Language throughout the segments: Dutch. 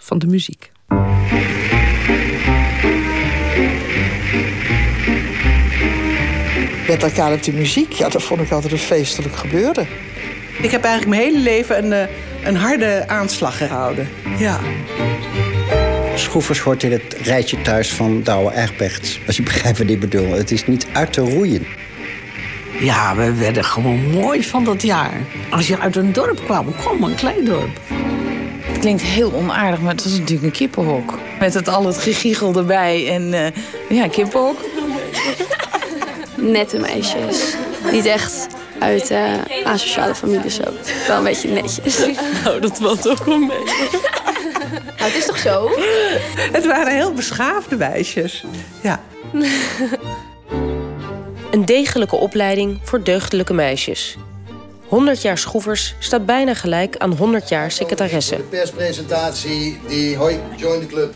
van de muziek. Met elkaar op de muziek, ja, dat vond ik altijd een feestelijk gebeuren. Ik heb eigenlijk mijn hele leven een, eh, een harde aanslag gehouden. Ja. Schroefers hoort in het rijtje thuis van Douwe Egberts. Als je begrijpt wat ik bedoel. Het is niet uit te roeien. Ja, we werden gewoon mooi van dat jaar. Als je uit een dorp kwam, kom een klein dorp. Het klinkt heel onaardig, maar het was natuurlijk een kippenhok. Met het al het gegiegel erbij en uh, ja, kippenhok. Nette meisjes. Niet echt uit uh, asociale families zo. Wel een beetje netjes. Nou, dat valt ook wel mee. Nou, het is toch zo? Het waren heel beschaafde meisjes. Ja. Een degelijke opleiding voor deugdelijke meisjes. 100 jaar schroevers staat bijna gelijk aan 100 jaar secretaresse. De perspresentatie, die hoi, join the club.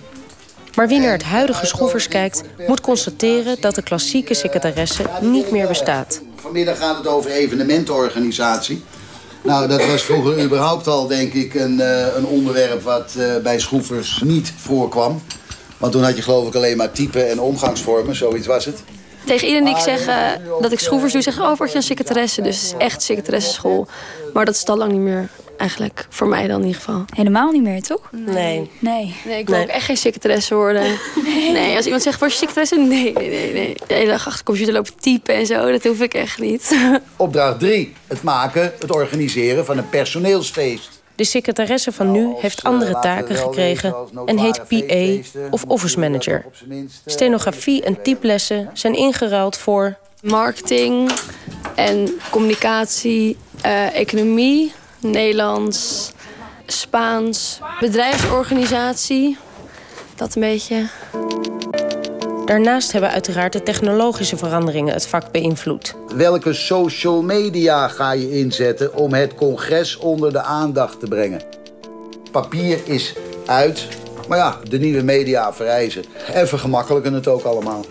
Maar wie naar het huidige schroevers kijkt, moet constateren dat de klassieke secretaresse niet meer bestaat. Vanmiddag gaat het over evenementenorganisatie. Nou, dat was vroeger überhaupt al, denk ik, een, uh, een onderwerp wat uh, bij schroevers niet voorkwam. Want toen had je geloof ik alleen maar type en omgangsvormen, zoiets was het. Tegen iedereen die ik zeg uh, dat ik schroevers doe, zeg oh, word je een secretaresse. Dus het is echt secretaresseschool. Maar dat is al lang niet meer eigenlijk. Voor mij dan in ieder geval. Helemaal niet meer, toch? Nee. Nee. Nee, ik wil ook echt geen secretaresse worden. Nee. nee. als iemand zegt, word je secretaresse? Nee, nee, nee, nee. De hele dag achter de computer lopen typen en zo. Dat hoef ik echt niet. Opdracht 3. Het maken, het organiseren van een personeelsfeest. De secretaresse van nu heeft andere taken gekregen en heet PA of office manager. Stenografie en typlessen zijn ingeruild voor... Marketing en communicatie, uh, economie, Nederlands, Spaans, bedrijfsorganisatie. Dat een beetje. Daarnaast hebben uiteraard de technologische veranderingen het vak beïnvloed. Welke social media ga je inzetten om het congres onder de aandacht te brengen? Papier is uit, maar ja, de nieuwe media vereisen. En vergemakkelijken het ook allemaal.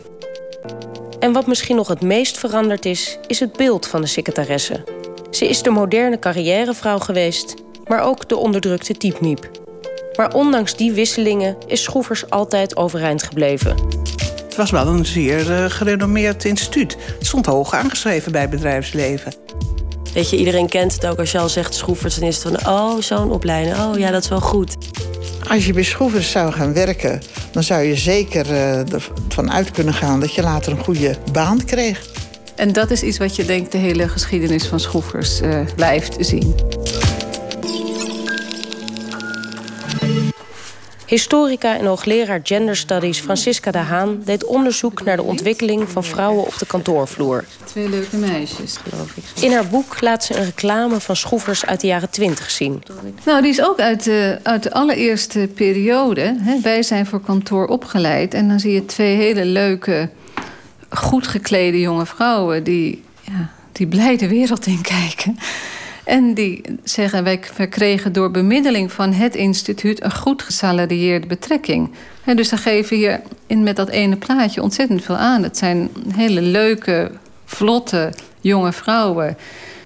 En wat misschien nog het meest veranderd is, is het beeld van de secretaresse. Ze is de moderne carrièrevrouw geweest, maar ook de onderdrukte typniep. Maar ondanks die wisselingen is Schroevers altijd overeind gebleven. Het was wel een zeer uh, gerenommeerd instituut. Het stond hoog aangeschreven bij het bedrijfsleven. Weet je, iedereen kent het ook. Als je al zegt Schroevers, dan is het van... oh, zo'n opleiding. Oh, ja, dat is wel goed. Als je bij Schroevers zou gaan werken... dan zou je zeker uh, ervan uit kunnen gaan... dat je later een goede baan kreeg. En dat is iets wat je denkt de hele geschiedenis van schroefers uh, blijft zien. Historica en hoogleraar Gender Studies Francisca de Haan deed onderzoek naar de ontwikkeling van vrouwen op de kantoorvloer. Twee leuke meisjes, geloof ik. In haar boek laat ze een reclame van schroefers uit de jaren twintig zien. Nou, die is ook uit de, uit de allereerste periode. Hè. Wij zijn voor kantoor opgeleid. En dan zie je twee hele leuke goed geklede jonge vrouwen die, ja, die blij de wereld in kijken. En die zeggen, wij kregen door bemiddeling van het instituut... een goed gesalarieerde betrekking. dus dan geven hier in, met dat ene plaatje ontzettend veel aan. Het zijn hele leuke, vlotte, jonge vrouwen...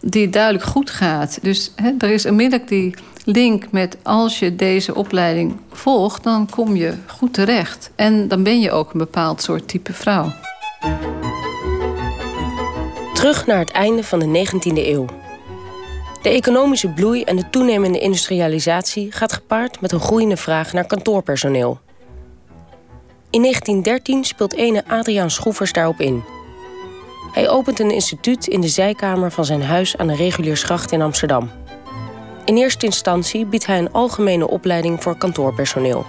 die het duidelijk goed gaat. Dus er is onmiddellijk die link met als je deze opleiding volgt... dan kom je goed terecht. En dan ben je ook een bepaald soort type vrouw. Terug naar het einde van de 19e eeuw. De economische bloei en de toenemende industrialisatie gaat gepaard met een groeiende vraag naar kantoorpersoneel. In 1913 speelt ene Adriaan Schroevers daarop in. Hij opent een instituut in de zijkamer van zijn huis aan de Reguliersgracht in Amsterdam. In eerste instantie biedt hij een algemene opleiding voor kantoorpersoneel.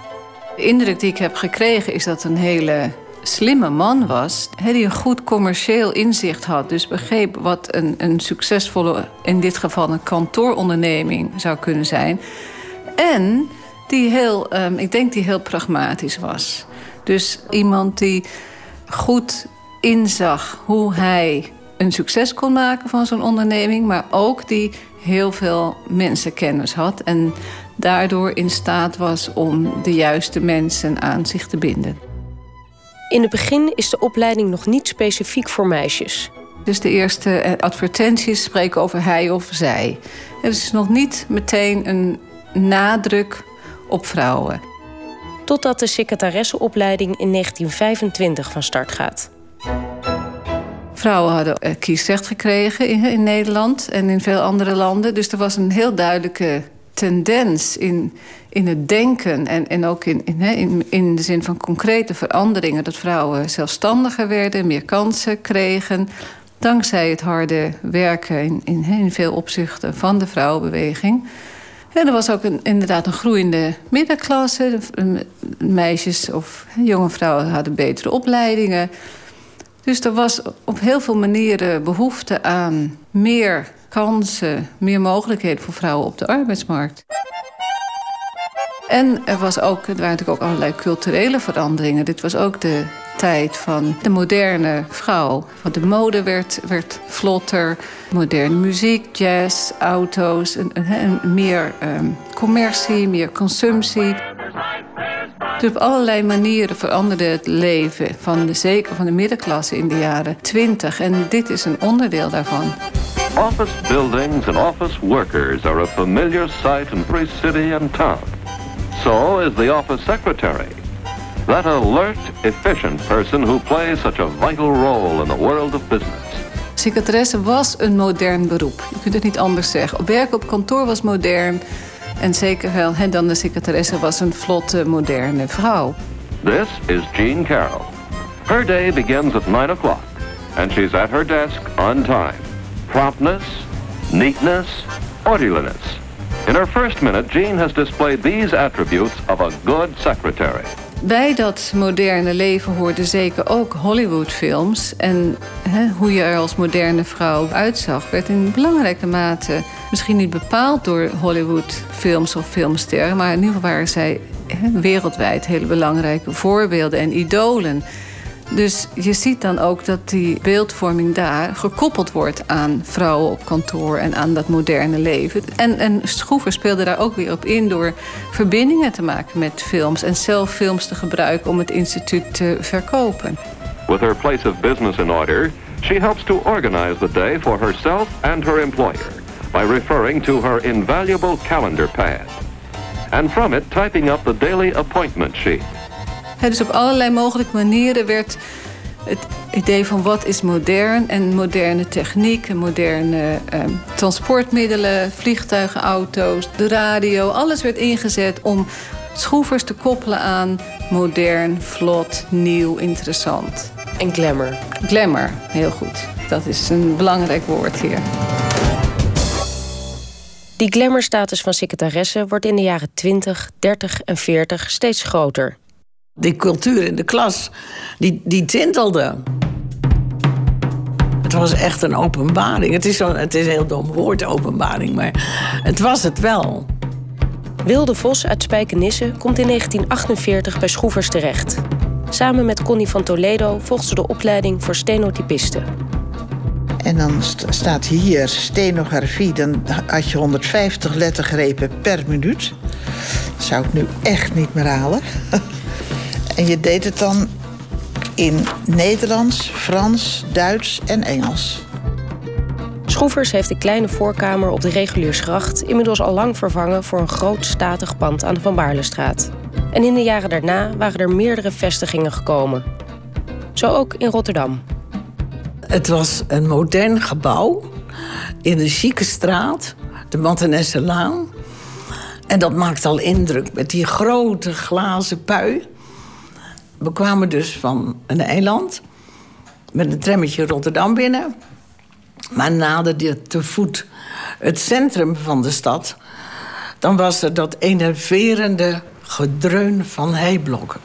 De indruk die ik heb gekregen is dat een hele slimme man was, die een goed commercieel inzicht had. Dus begreep wat een, een succesvolle, in dit geval een kantooronderneming zou kunnen zijn. En die heel, um, ik denk die heel pragmatisch was. Dus iemand die goed inzag hoe hij een succes kon maken van zo'n onderneming, maar ook die heel veel mensenkennis had en daardoor in staat was om de juiste mensen aan zich te binden. In het begin is de opleiding nog niet specifiek voor meisjes. Dus de eerste eh, advertenties spreken over hij of zij. Het is nog niet meteen een nadruk op vrouwen. Totdat de secretaressenopleiding in 1925 van start gaat. Vrouwen hadden eh, kiesrecht gekregen in, in Nederland en in veel andere landen. Dus er was een heel duidelijke tendens in, in het denken en, en ook in, in, in, in de zin van concrete veranderingen. Dat vrouwen zelfstandiger werden, meer kansen kregen. Dankzij het harde werken in, in, in veel opzichten van de vrouwenbeweging. En er was ook een, inderdaad een groeiende middenklasse. Meisjes of jonge vrouwen hadden betere opleidingen. Dus er was op heel veel manieren behoefte aan meer kansen, meer mogelijkheden voor vrouwen op de arbeidsmarkt. En er, was ook, er waren natuurlijk ook allerlei culturele veranderingen. Dit was ook de tijd van de moderne vrouw. Want de mode werd, werd vlotter, moderne muziek, jazz, auto's, en, meer um, commercie, meer consumptie. Dus op allerlei manieren veranderde het leven van de, zeker van de middenklasse in de jaren 20. En dit is een onderdeel daarvan. Office buildings and office workers are a familiar sight in every city and town. So is the office secretary. That alert, efficient person who plays such a vital role in the world of business. Secretaresse was een modern beroep. Je kunt het niet anders zeggen. Werken op kantoor was modern. En zeker wel, en dan de secretaresse was een vlotte, moderne vrouw. This is Jean Carroll. Her day begins at 9 o'clock. And she's at her desk on time. Promptness, neatness, orderliness. In her first minute, Jean has displayed these attributes of a good secretary. Bij dat moderne leven hoorden zeker ook Hollywoodfilms. En hè, hoe je er als moderne vrouw uitzag, werd in belangrijke mate misschien niet bepaald door Hollywoodfilms of filmsterren. Maar in ieder geval waren zij hè, wereldwijd hele belangrijke voorbeelden en idolen. Dus je ziet dan ook dat die beeldvorming daar gekoppeld wordt aan vrouwen op kantoor en aan dat moderne leven. En, en Schroever speelde daar ook weer op in door verbindingen te maken met films en zelf films te gebruiken om het instituut te verkopen. With her place of business in order, she helps to organize the day for herself and her employer by referring to her invaluable calendar pad. And from it typing up the daily appointment sheet dus op allerlei mogelijke manieren werd het idee van wat is modern en moderne techniek, moderne eh, transportmiddelen, vliegtuigen, auto's, de radio, alles werd ingezet om schroevers te koppelen aan modern, vlot, nieuw, interessant. En glamour. Glamour, heel goed. Dat is een belangrijk woord hier. Die glamourstatus van secretaresse wordt in de jaren 20, 30 en 40 steeds groter. Die cultuur in de klas, die, die tintelde. Het was echt een openbaring. Het is, zo, het is een heel dom woord, openbaring, maar het was het wel. Wilde Vos uit Spijkenisse komt in 1948 bij Schroevers terecht. Samen met Connie van Toledo volgt ze de opleiding voor stenotypisten. En dan staat hier stenografie. Dan had je 150 lettergrepen per minuut. Dat zou ik nu echt niet meer halen. En je deed het dan in Nederlands, Frans, Duits en Engels. Schroevers heeft de kleine voorkamer op de Reguliersgracht inmiddels al lang vervangen voor een groot statig pand aan de Van Baarlestraat. En in de jaren daarna waren er meerdere vestigingen gekomen. Zo ook in Rotterdam. Het was een modern gebouw in een chique straat, de Mattenesselaan. En dat maakt al indruk met die grote glazen pui we kwamen dus van een eiland met een trammetje Rotterdam binnen. Maar naderde te voet het centrum van de stad... dan was er dat enerverende gedreun van heiblokken.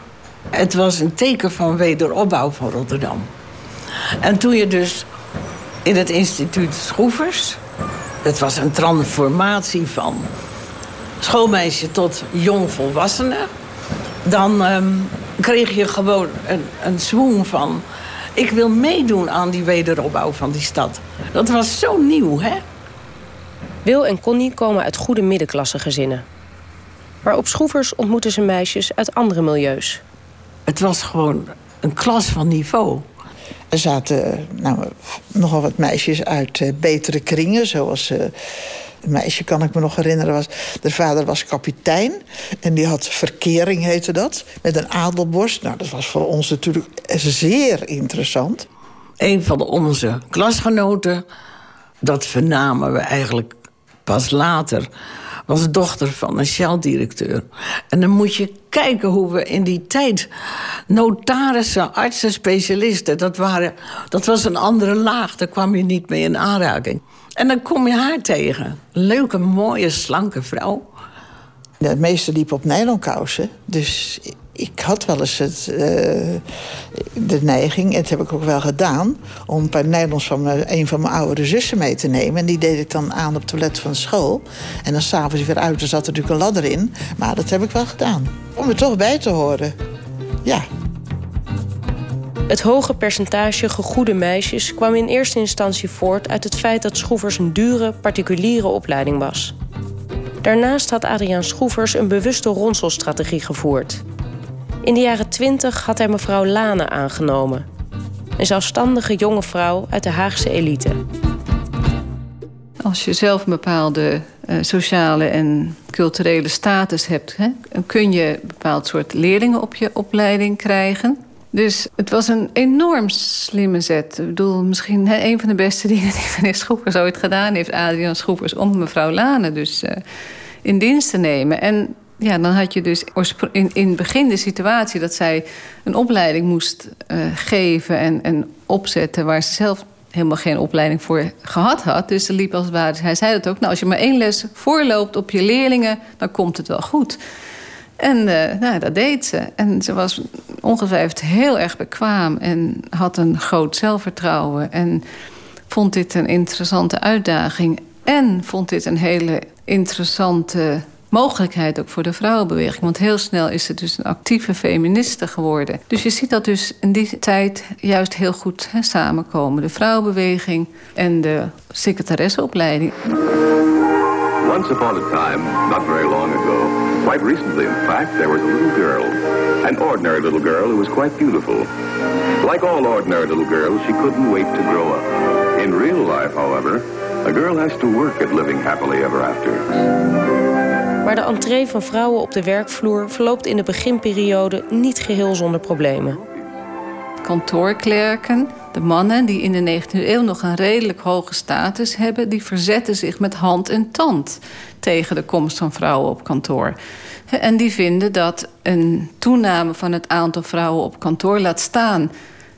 Het was een teken van wederopbouw van Rotterdam. En toen je dus in het instituut Schroevers... het was een transformatie van schoolmeisje tot jongvolwassene... dan ehm, kreeg je gewoon een, een swoon van... ik wil meedoen aan die wederopbouw van die stad. Dat was zo nieuw, hè? Wil en Connie komen uit goede middenklasse gezinnen. Maar op Schroevers ontmoeten ze meisjes uit andere milieus. Het was gewoon een klas van niveau. Er zaten nou, nogal wat meisjes uit uh, betere kringen, zoals uh, Een meisje kan ik me nog herinneren. Was, de vader was kapitein. En die had verkering, heette dat. Met een adelborst. Nou, dat was voor ons natuurlijk zeer interessant. Een van onze klasgenoten, dat vernamen we eigenlijk pas later was dochter van een Shell-directeur. En dan moet je kijken hoe we in die tijd... notarissen, artsen, specialisten... dat, waren, dat was een andere laag, daar kwam je niet mee in aanraking. En dan kom je haar tegen. Leuke, mooie, slanke vrouw. De meeste liep op nylonkousen. Dus ik had wel eens het, uh, de neiging, en dat heb ik ook wel gedaan... om een paar nylons van een van mijn oudere zussen mee te nemen. En die deed ik dan aan op het toilet van school. En dan s'avonds weer uit, er zat er natuurlijk een ladder in. Maar dat heb ik wel gedaan. Om er toch bij te horen. Ja. Het hoge percentage gegoede meisjes kwam in eerste instantie voort... uit het feit dat Schroevers een dure, particuliere opleiding was... Daarnaast had Adriaan Schroevers een bewuste ronselstrategie gevoerd. In de jaren twintig had hij mevrouw Lane aangenomen. Een zelfstandige jonge vrouw uit de Haagse elite. Als je zelf een bepaalde uh, sociale en culturele status hebt... Hè, kun je een bepaald soort leerlingen op je opleiding krijgen. Dus het was een enorm slimme zet. Ik bedoel, misschien een van de beste dingen die meneer Schroepers ooit gedaan heeft... Adriaan Schroepers, om mevrouw Lane dus uh, in dienst te nemen. En ja, dan had je dus in, in het begin de situatie dat zij een opleiding moest uh, geven en, en opzetten waar ze zelf helemaal geen opleiding voor gehad had. Dus ze liep als het ware. Hij zei dat ook. Nou, als je maar één les voorloopt op je leerlingen, dan komt het wel goed. En uh, nou, dat deed ze. En ze was ongetwijfeld heel erg bekwaam en had een groot zelfvertrouwen. En vond dit een interessante uitdaging. En vond dit een hele interessante mogelijkheid ook voor de vrouwenbeweging. Want heel snel is ze dus een actieve feministe geworden. Dus je ziet dat dus in die tijd juist heel goed hè, samenkomen. De vrouwenbeweging en de secretaresseopleiding. Once upon a time, not very long ago, quite recently in fact, there was a little girl. An ordinary little girl who was quite beautiful. Like all ordinary little girls, she couldn't wait to grow up. In real life, however, a girl has to work at living happily ever after. Maar de entree van vrouwen op de werkvloer verloopt in de beginperiode niet geheel zonder problemen. Kantoorklerken, de mannen die in de 19e eeuw nog een redelijk hoge status hebben, die verzetten zich met hand en tand tegen de komst van vrouwen op kantoor. En die vinden dat een toename van het aantal vrouwen op kantoor laat staan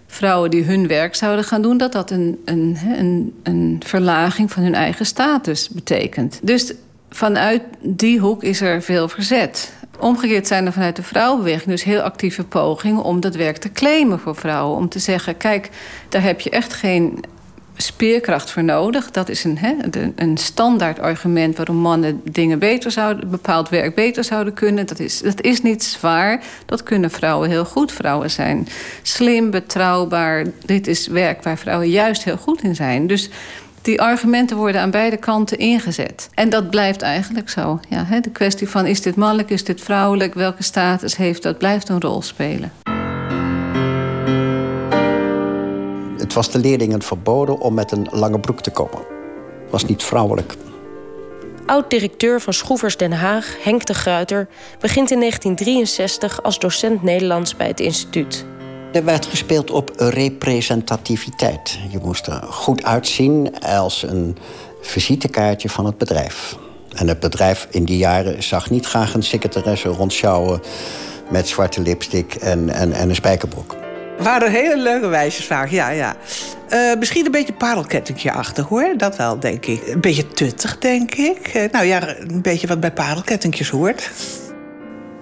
vrouwen die hun werk zouden gaan doen, dat dat een, een, een, een verlaging van hun eigen status betekent. Dus vanuit die hoek is er veel verzet. Omgekeerd zijn er vanuit de vrouwenbeweging dus heel actieve pogingen om dat werk te claimen voor vrouwen. Om te zeggen: kijk, daar heb je echt geen speerkracht voor nodig. Dat is een, een standaard argument waarom mannen dingen beter zouden, bepaald werk beter zouden kunnen. Dat is, dat is niet zwaar. Dat kunnen vrouwen heel goed. Vrouwen zijn slim, betrouwbaar. Dit is werk waar vrouwen juist heel goed in zijn. Dus die argumenten worden aan beide kanten ingezet. En dat blijft eigenlijk zo. Ja, hè, de kwestie van is dit mannelijk, is dit vrouwelijk, welke status heeft dat, blijft een rol spelen. Het was de leerlingen verboden om met een lange broek te komen. Het was niet vrouwelijk. Oud-directeur van Schroevers Den Haag, Henk de Gruiter, begint in 1963 als docent Nederlands bij het instituut. Er werd gespeeld op representativiteit. Je moest er goed uitzien als een visitekaartje van het bedrijf. En het bedrijf in die jaren zag niet graag een secretaresse rondschouwen met zwarte lipstick en, en, en een spijkerbroek. Waren hele leuke vaak, ja, ja. Uh, misschien een beetje parelkettingje achter, hoor. Dat wel, denk ik. Een beetje tuttig, denk ik. Uh, nou ja, een beetje wat bij parelkettingjes hoort.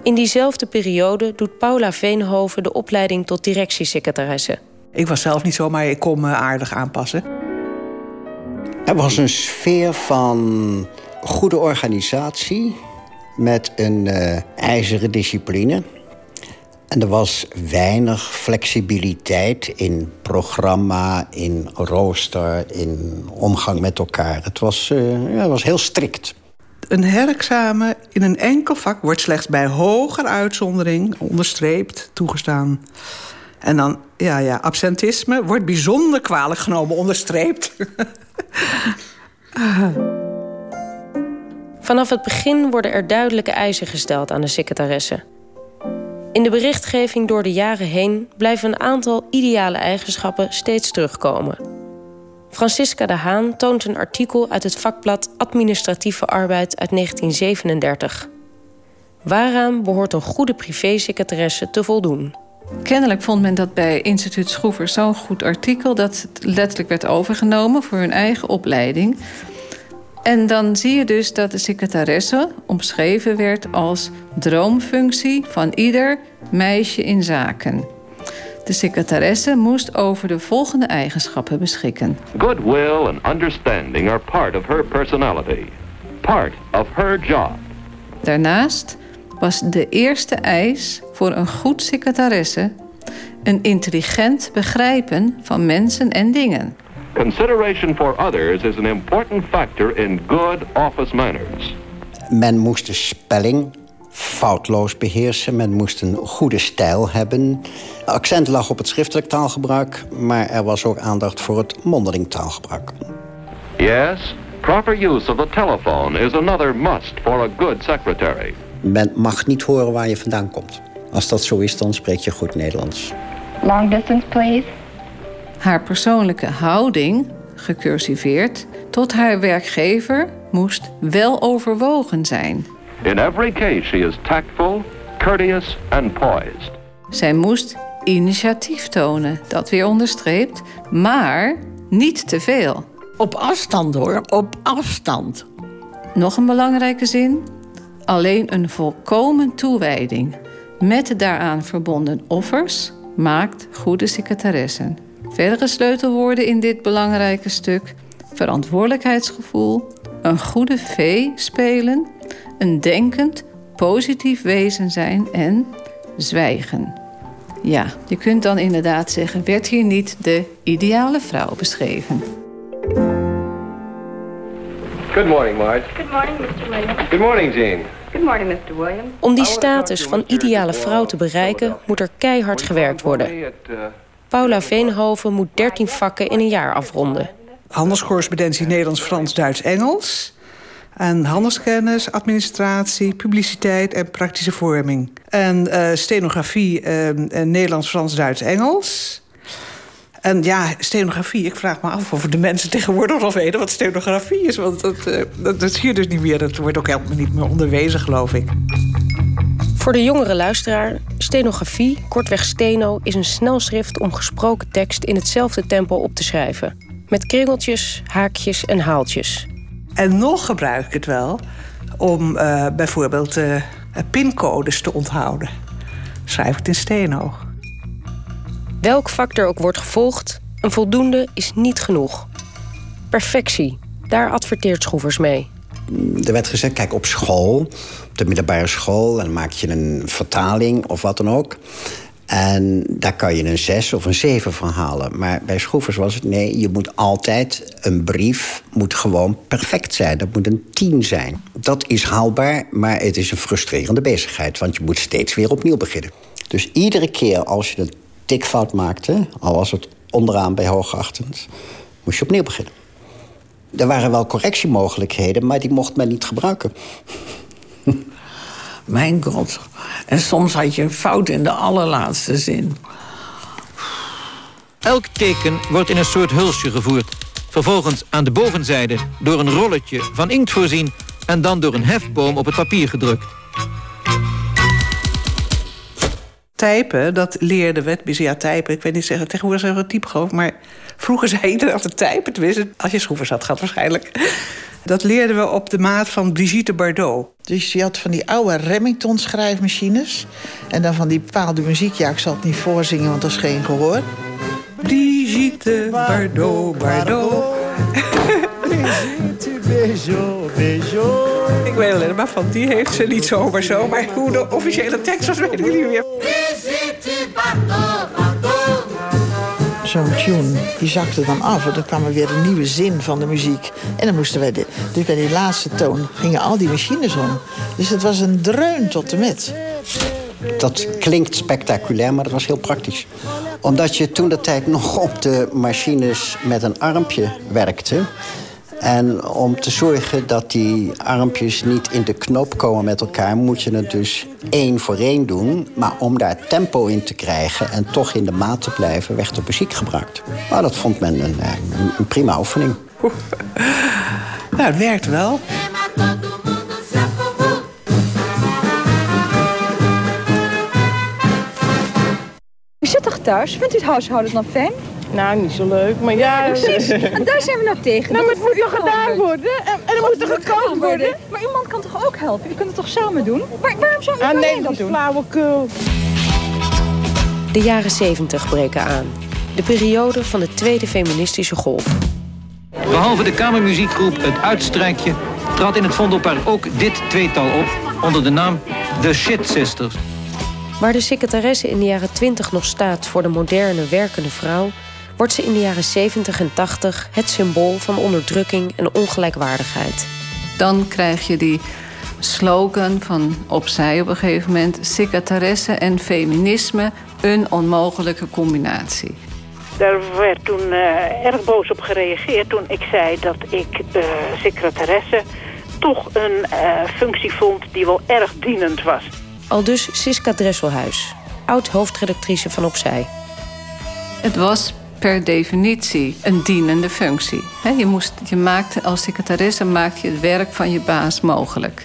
In diezelfde periode doet Paula Veenhoven de opleiding tot directiesecretaresse. Ik was zelf niet zo, maar ik kon me aardig aanpassen. Er was een sfeer van goede organisatie met een uh, ijzeren discipline. En er was weinig flexibiliteit in programma, in rooster, in omgang met elkaar. Het was, uh, ja, het was heel strikt. Een herexamen in een enkel vak wordt slechts bij hoger uitzondering onderstreept toegestaan. En dan, ja, ja, absentisme wordt bijzonder kwalijk genomen onderstreept. Vanaf het begin worden er duidelijke eisen gesteld aan de secretaresse. In de berichtgeving door de jaren heen blijven een aantal ideale eigenschappen steeds terugkomen. Francisca de Haan toont een artikel uit het vakblad Administratieve Arbeid uit 1937. Waaraan behoort een goede privésecretaresse te voldoen? Kennelijk vond men dat bij instituut Schroever zo'n goed artikel... dat het letterlijk werd overgenomen voor hun eigen opleiding. En dan zie je dus dat de secretaresse omschreven werd als droomfunctie van ieder meisje in zaken. De secretaresse moest over de volgende eigenschappen beschikken. Goodwill and understanding are part of her personality, part of her job. Daarnaast was de eerste eis voor een goed secretaresse een intelligent begrijpen van mensen en dingen. Consideration for others is an important factor in good office manners. Men moest de spelling foutloos beheersen. Men moest een goede stijl hebben. Accent lag op het schriftelijk taalgebruik, maar er was ook aandacht voor het mondeling taalgebruik. Yes, proper use of the telephone is another must for a good secretary. Men mag niet horen waar je vandaan komt. Als dat zo is, dan spreek je goed Nederlands. Long distance, please. Haar persoonlijke houding, gecursiveerd, tot haar werkgever moest wel overwogen zijn. In every case, she is tactful, courteous and poised. Zij moest initiatief tonen, dat weer onderstreept, maar niet te veel. Op afstand hoor, op afstand. Nog een belangrijke zin. Alleen een volkomen toewijding met de daaraan verbonden offers maakt goede secretaressen. Verdere sleutelwoorden in dit belangrijke stuk: verantwoordelijkheidsgevoel, een goede vee spelen, een denkend, positief wezen zijn en zwijgen. Ja, je kunt dan inderdaad zeggen: werd hier niet de ideale vrouw beschreven? Good morning, Marge. Good morning, Mr. Williams. Good morning, Jean. Good morning, Mr. Williams. Om die status van ideale vrouw te bereiken, moet er keihard gewerkt worden. Paula Veenhoven moet 13 vakken in een jaar afronden. Handelscorrespondentie Nederlands, Frans, Duits, Engels. En handelskennis, administratie, publiciteit en praktische vorming. En uh, stenografie, uh, Nederlands, Frans, Duits, Engels. En ja, stenografie, ik vraag me af of de mensen tegenwoordig nog weten wat stenografie is. Want dat, uh, dat, dat zie je dus niet meer. Dat wordt ook helemaal niet meer onderwezen, geloof ik. Voor de jongere luisteraar, stenografie, kortweg steno, is een snelschrift om gesproken tekst in hetzelfde tempo op te schrijven. Met kringeltjes, haakjes en haaltjes. En nog gebruik ik het wel om uh, bijvoorbeeld uh, pincodes te onthouden. Schrijf ik het in steno. Welk vak er ook wordt gevolgd, een voldoende is niet genoeg. Perfectie, daar adverteert Schroevers mee. Er werd gezegd, kijk, op school, op de middelbare school... en dan maak je een vertaling of wat dan ook... En daar kan je een zes of een zeven van halen. Maar bij Schroevers was het nee, je moet altijd... een brief moet gewoon perfect zijn. Dat moet een tien zijn. Dat is haalbaar, maar het is een frustrerende bezigheid. Want je moet steeds weer opnieuw beginnen. Dus iedere keer als je een tikfout maakte... al was het onderaan bij hoogachtend, moest je opnieuw beginnen. Er waren wel correctiemogelijkheden, maar die mocht men niet gebruiken. Mijn god. En soms had je een fout in de allerlaatste zin. Elk teken wordt in een soort hulsje gevoerd. Vervolgens aan de bovenzijde door een rolletje van inkt voorzien... en dan door een hefboom op het papier gedrukt. Typen, dat leerde we. Ja, typen, ik weet niet zeggen, tegenwoordig zeggen we type geloof maar vroeger zei iedereen altijd typen. Tenminste, als je schroevers had gehad waarschijnlijk. Dat leerden we op de maat van Brigitte Bardot. Dus je had van die oude Remington schrijfmachines. En dan van die bepaalde muziek. Ja, ik zal het niet voorzingen, want dat is geen gehoor. Brigitte Bardot, Bardot. Brigitte, bejo, bejo. Ik weet alleen maar van die heeft ze niet zomaar zo. Maar hoe de officiële tekst was, weet ik niet meer. Die zakte dan af en dan kwam er weer een nieuwe zin van de muziek. En dan moesten wij, de, dus bij die laatste toon gingen al die machines om. Dus het was een dreun tot de met. Dat klinkt spectaculair, maar dat was heel praktisch. Omdat je toen de tijd nog op de machines met een armpje werkte. En om te zorgen dat die armpjes niet in de knoop komen met elkaar... moet je het dus één voor één doen. Maar om daar tempo in te krijgen en toch in de maat te blijven... werd de muziek gebruikt. Maar dat vond men een, een, een prima oefening. Nou, het werkt wel. U zit toch thuis? Vindt u het huishouden nog fijn? Nou, niet zo leuk, maar ja... precies. En daar zijn we nou tegen. Nou, maar het moet u gedaan worden? En, en er moet toch gekookt worden? Maar uw man kan toch ook helpen? U kunt het toch samen doen? Waar, waarom zou u Ah, alleen nee, dat doen? flauwekul. De jaren 70 breken aan. De periode van de tweede feministische golf. Behalve de kamermuziekgroep Het Uitstrijkje... trad in het Vondelpark ook dit tweetal op... onder de naam The Shit Sisters. Waar de secretaresse in de jaren 20 nog staat voor de moderne werkende vrouw, wordt ze in de jaren 70 en 80 het symbool van onderdrukking en ongelijkwaardigheid. Dan krijg je die slogan van opzij op een gegeven moment: secretaresse en feminisme, een onmogelijke combinatie. Daar werd toen eh, erg boos op gereageerd toen ik zei dat ik uh, secretaresse toch een uh, functie vond die wel erg dienend was. Al dus Siska Dresselhuis, oud-hoofdredactrice van Opzij. Het was per definitie een dienende functie. je, moest, je maakte, als secretaresse maakte je het werk van je baas mogelijk.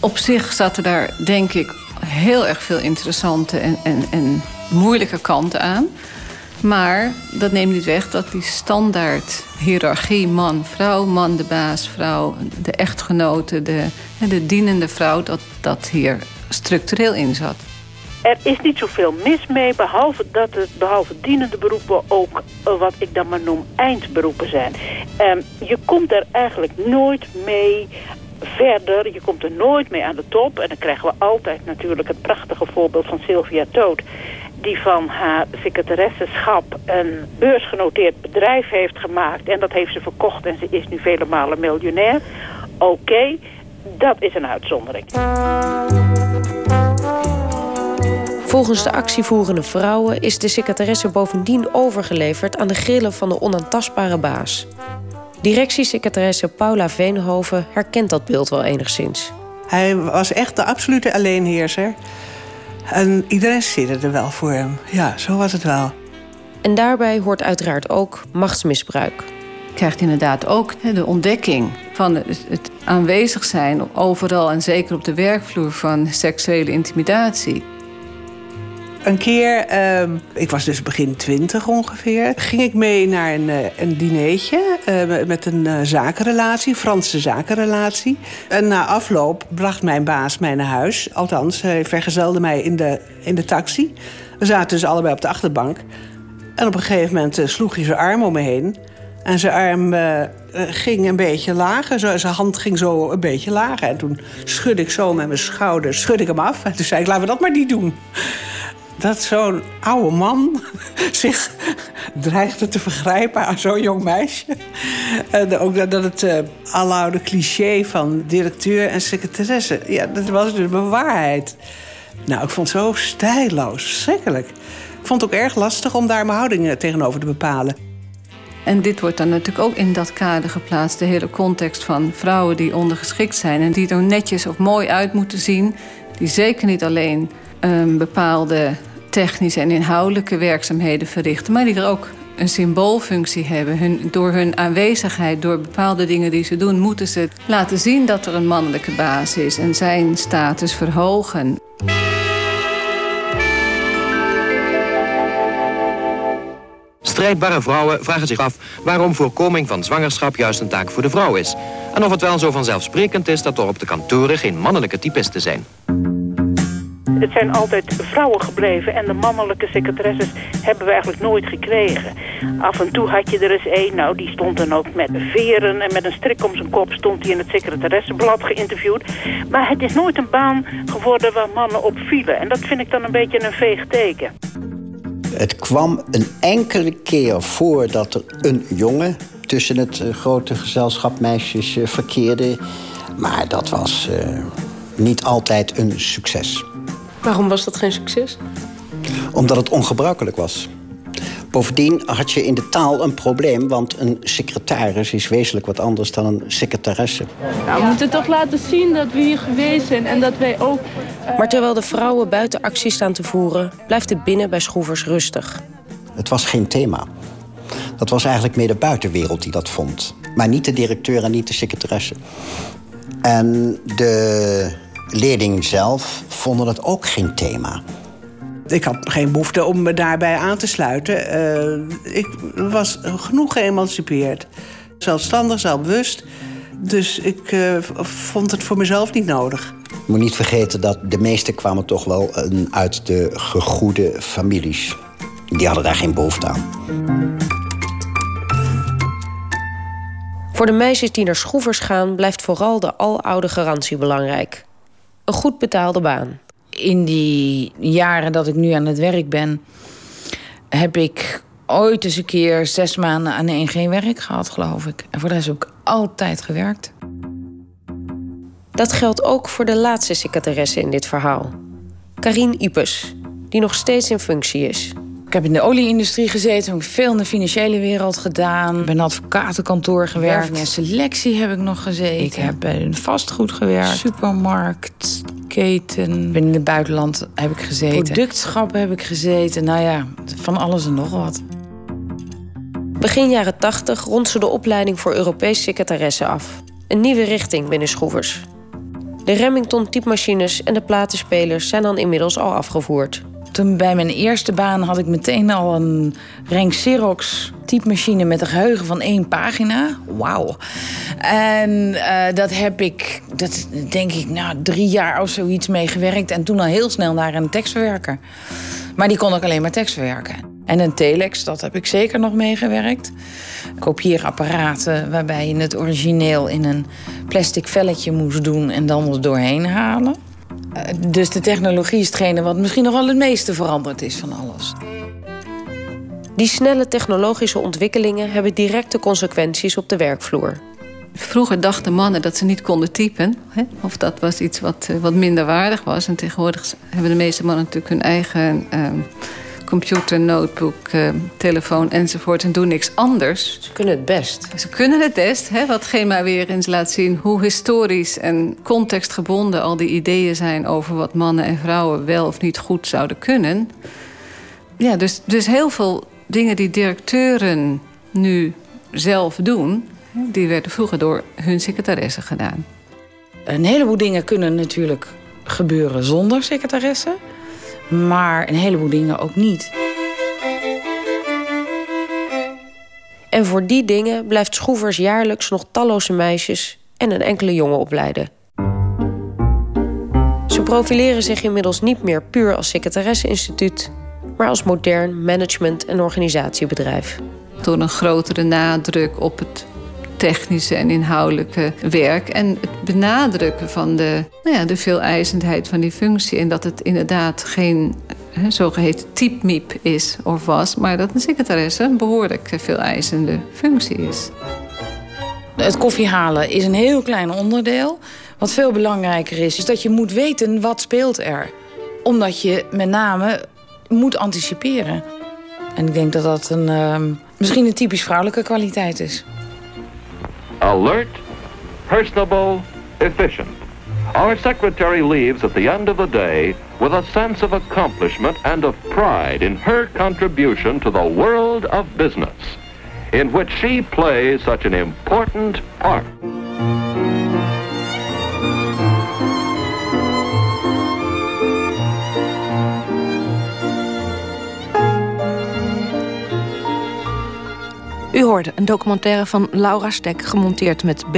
Op zich zaten daar, denk ik, heel erg veel interessante en, en, en moeilijke kanten aan. Maar dat neemt niet weg dat die standaard hiërarchie man-vrouw, man de baas, vrouw, de echtgenote, de, de dienende vrouw, dat dat hier structureel in zat. Er is niet zoveel mis mee, behalve dat het behalve dienende beroepen ook uh, wat ik dan maar noem eindberoepen zijn. Um, je komt er eigenlijk nooit mee verder, je komt er nooit mee aan de top. En dan krijgen we altijd natuurlijk het prachtige voorbeeld van Sylvia Toot die van haar secretaressenschap een beursgenoteerd bedrijf heeft gemaakt. En dat heeft ze verkocht en ze is nu vele malen miljonair. Oké, dat is een uitzondering. Volgens de actievoerende vrouwen is de secretaresse bovendien overgeleverd aan de grillen van de onaantastbare baas. Directiesecretaresse Paula Veenhoven herkent dat beeld wel enigszins. Hij was echt de absolute alleenheerser. En iedereen zit er wel voor hem. Ja, zo was het wel. En daarbij hoort uiteraard ook machtsmisbruik. Je krijgt inderdaad ook de ontdekking van het aanwezig zijn overal en zeker op de werkvloer van seksuele intimidatie. Een keer, uh, ik was dus begin twintig ongeveer, ging ik mee naar een, uh, een dinertje uh, met een uh, zakenrelatie, Franse zakenrelatie. En na afloop bracht mijn baas mij naar huis. Althans, hij vergezelde mij in de, in de taxi. We zaten dus allebei op de achterbank. En op een gegeven moment sloeg hij zijn arm om me heen. En zijn arm ging een beetje lager. Zijn hand ging zo een beetje lager. En toen schudde ik zo met mijn schouder schudde ik hem af. En toen zei ik, laten we dat maar niet doen dat zo'n oude man zich dreigde te vergrijpen aan zo'n jong meisje. En ook dat het uh, aloude cliché van directeur en secretaresse... ja, dat was dus mijn waarheid. Nou, ik vond het zo stijloos, verschrikkelijk. Ik vond het ook erg lastig om daar mijn houding tegenover te bepalen. En dit wordt dan natuurlijk ook in dat kader geplaatst. De hele context van vrouwen die ondergeschikt zijn... en die er netjes of mooi uit moeten zien. Die zeker niet alleen um, bepaalde technische en inhoudelijke werkzaamheden verrichten, maar die er ook een symboolfunctie hebben. Hun, door hun aanwezigheid, door bepaalde dingen die ze doen, moeten ze laten zien dat er een mannelijke baas is en zijn status verhogen. Strijdbare vrouwen vragen zich af waarom voorkoming van zwangerschap juist een taak voor de vrouw is. En of het wel zo vanzelfsprekend is dat er op de kantoren geen mannelijke typisten zijn. Het zijn altijd vrouwen gebleven en de mannelijke secretaresses hebben we eigenlijk nooit gekregen. Af en toe had je er eens één, nou die stond dan ook met veren en met een strik om zijn kop stond hij in het secretaressenblad geïnterviewd. Maar het is nooit een baan geworden waar mannen op vielen en dat vind ik dan een beetje een veeg teken. Het kwam een enkele keer voor dat er een jongen tussen het grote gezelschap meisjes verkeerde. Maar dat was uh, niet altijd een succes. Waarom was dat geen succes? Omdat het ongebruikelijk was. Bovendien had je in de taal een probleem, want een secretaris is wezenlijk wat anders dan een secretaresse. Nou, we moeten toch laten zien dat we hier geweest zijn en dat wij ook... Maar terwijl de vrouwen buiten actie staan te voeren, blijft het binnen bij Schroevers rustig. Het was geen thema. Dat was eigenlijk meer de buitenwereld die dat vond. Maar niet de directeur en niet de secretaresse. En de leerlingen zelf vonden het ook geen thema. Ik had geen behoefte om me daarbij aan te sluiten. Uh, ik was genoeg geëmancipeerd. Zelfstandig, zelfbewust. Dus ik uh, vond het voor mezelf niet nodig. Je moet niet vergeten dat de meesten kwamen toch wel uit de gegoede families. Die hadden daar geen behoefte aan. Voor de meisjes die naar schroevers gaan... blijft vooral de aloude garantie belangrijk. Een goed betaalde baan. In die jaren dat ik nu aan het werk ben... heb ik ooit eens een keer zes maanden aan één geen werk gehad, geloof ik. En voor de rest heb ik altijd gewerkt. Dat geldt ook voor de laatste secretaresse in dit verhaal. Karin Ipes, die nog steeds in functie is. Ik heb in de olieindustrie gezeten, heb veel in de financiële wereld gedaan. Ik ben in een advocatenkantoor gewerkt. Werving en selectie heb ik nog gezeten. Ik heb bij een vastgoed gewerkt. Supermarkt, keten. Ben in het buitenland heb ik gezeten. Productschappen heb ik gezeten. Nou ja, van alles en nog wat. Begin jaren 80 rond ze de opleiding voor Europees secretaresse af. Een nieuwe richting binnen Schroevers. De Remington typemachines en de platenspelers zijn dan inmiddels al afgevoerd. Toen bij mijn eerste baan had ik meteen al een Renk Xerox typemachine met een geheugen van één pagina. Wauw. En uh, dat heb ik, dat denk ik, nou, drie jaar of zoiets mee gewerkt. En toen al heel snel naar een tekstverwerker. Maar die kon ook alleen maar tekstverwerken. En een telex, dat heb ik zeker nog meegewerkt. Kopieerapparaten waarbij je het origineel in een plastic velletje moest doen en dan er doorheen halen. Eh, dus de technologie is hetgene wat misschien nog wel het meeste veranderd is van alles. Die snelle technologische ontwikkelingen hebben directe consequenties op de werkvloer. Vroeger dachten mannen dat ze niet konden typen. Hè? Of dat was iets wat, eh, wat minder waardig was. En tegenwoordig hebben de meeste mannen natuurlijk hun eigen uh, computer, notebook, uh, telefoon enzovoort. En doen niks anders. Ze kunnen het best. Ze kunnen het best. Hè? Wat Gema weer eens laat zien hoe historisch en contextgebonden al die ideeën zijn over wat mannen en vrouwen wel of niet goed zouden kunnen. Ja, dus, dus heel veel dingen die directeuren nu zelf doen, die werden vroeger door hun secretaresse gedaan. Een heleboel dingen kunnen natuurlijk gebeuren zonder secretaresse, maar een heleboel dingen ook niet. En voor die dingen blijft Schroevers jaarlijks nog talloze meisjes en een enkele jongen opleiden. Ze profileren zich inmiddels niet meer puur als secretaresse-instituut, maar als modern management- en organisatiebedrijf. Door een grotere nadruk op het technische en inhoudelijke werk. En het benadrukken van de, nou ja, de veeleisendheid van die functie. En dat het inderdaad geen hè, zogeheten typmiep is of was, maar dat een secretaresse een behoorlijk veeleisende functie is. Het koffie halen is een heel klein onderdeel. Wat veel belangrijker is, is dat je moet weten wat speelt er. Omdat je met name moet anticiperen. En ik denk dat dat een, uh, misschien een typisch vrouwelijke kwaliteit is. Alert, personable, efficient. Our secretary leaves at the end of the day with a sense of accomplishment and of pride in her contribution to the world of business, in which she plays such an important part. U hoorde een documentaire van Laura Stek, gemonteerd met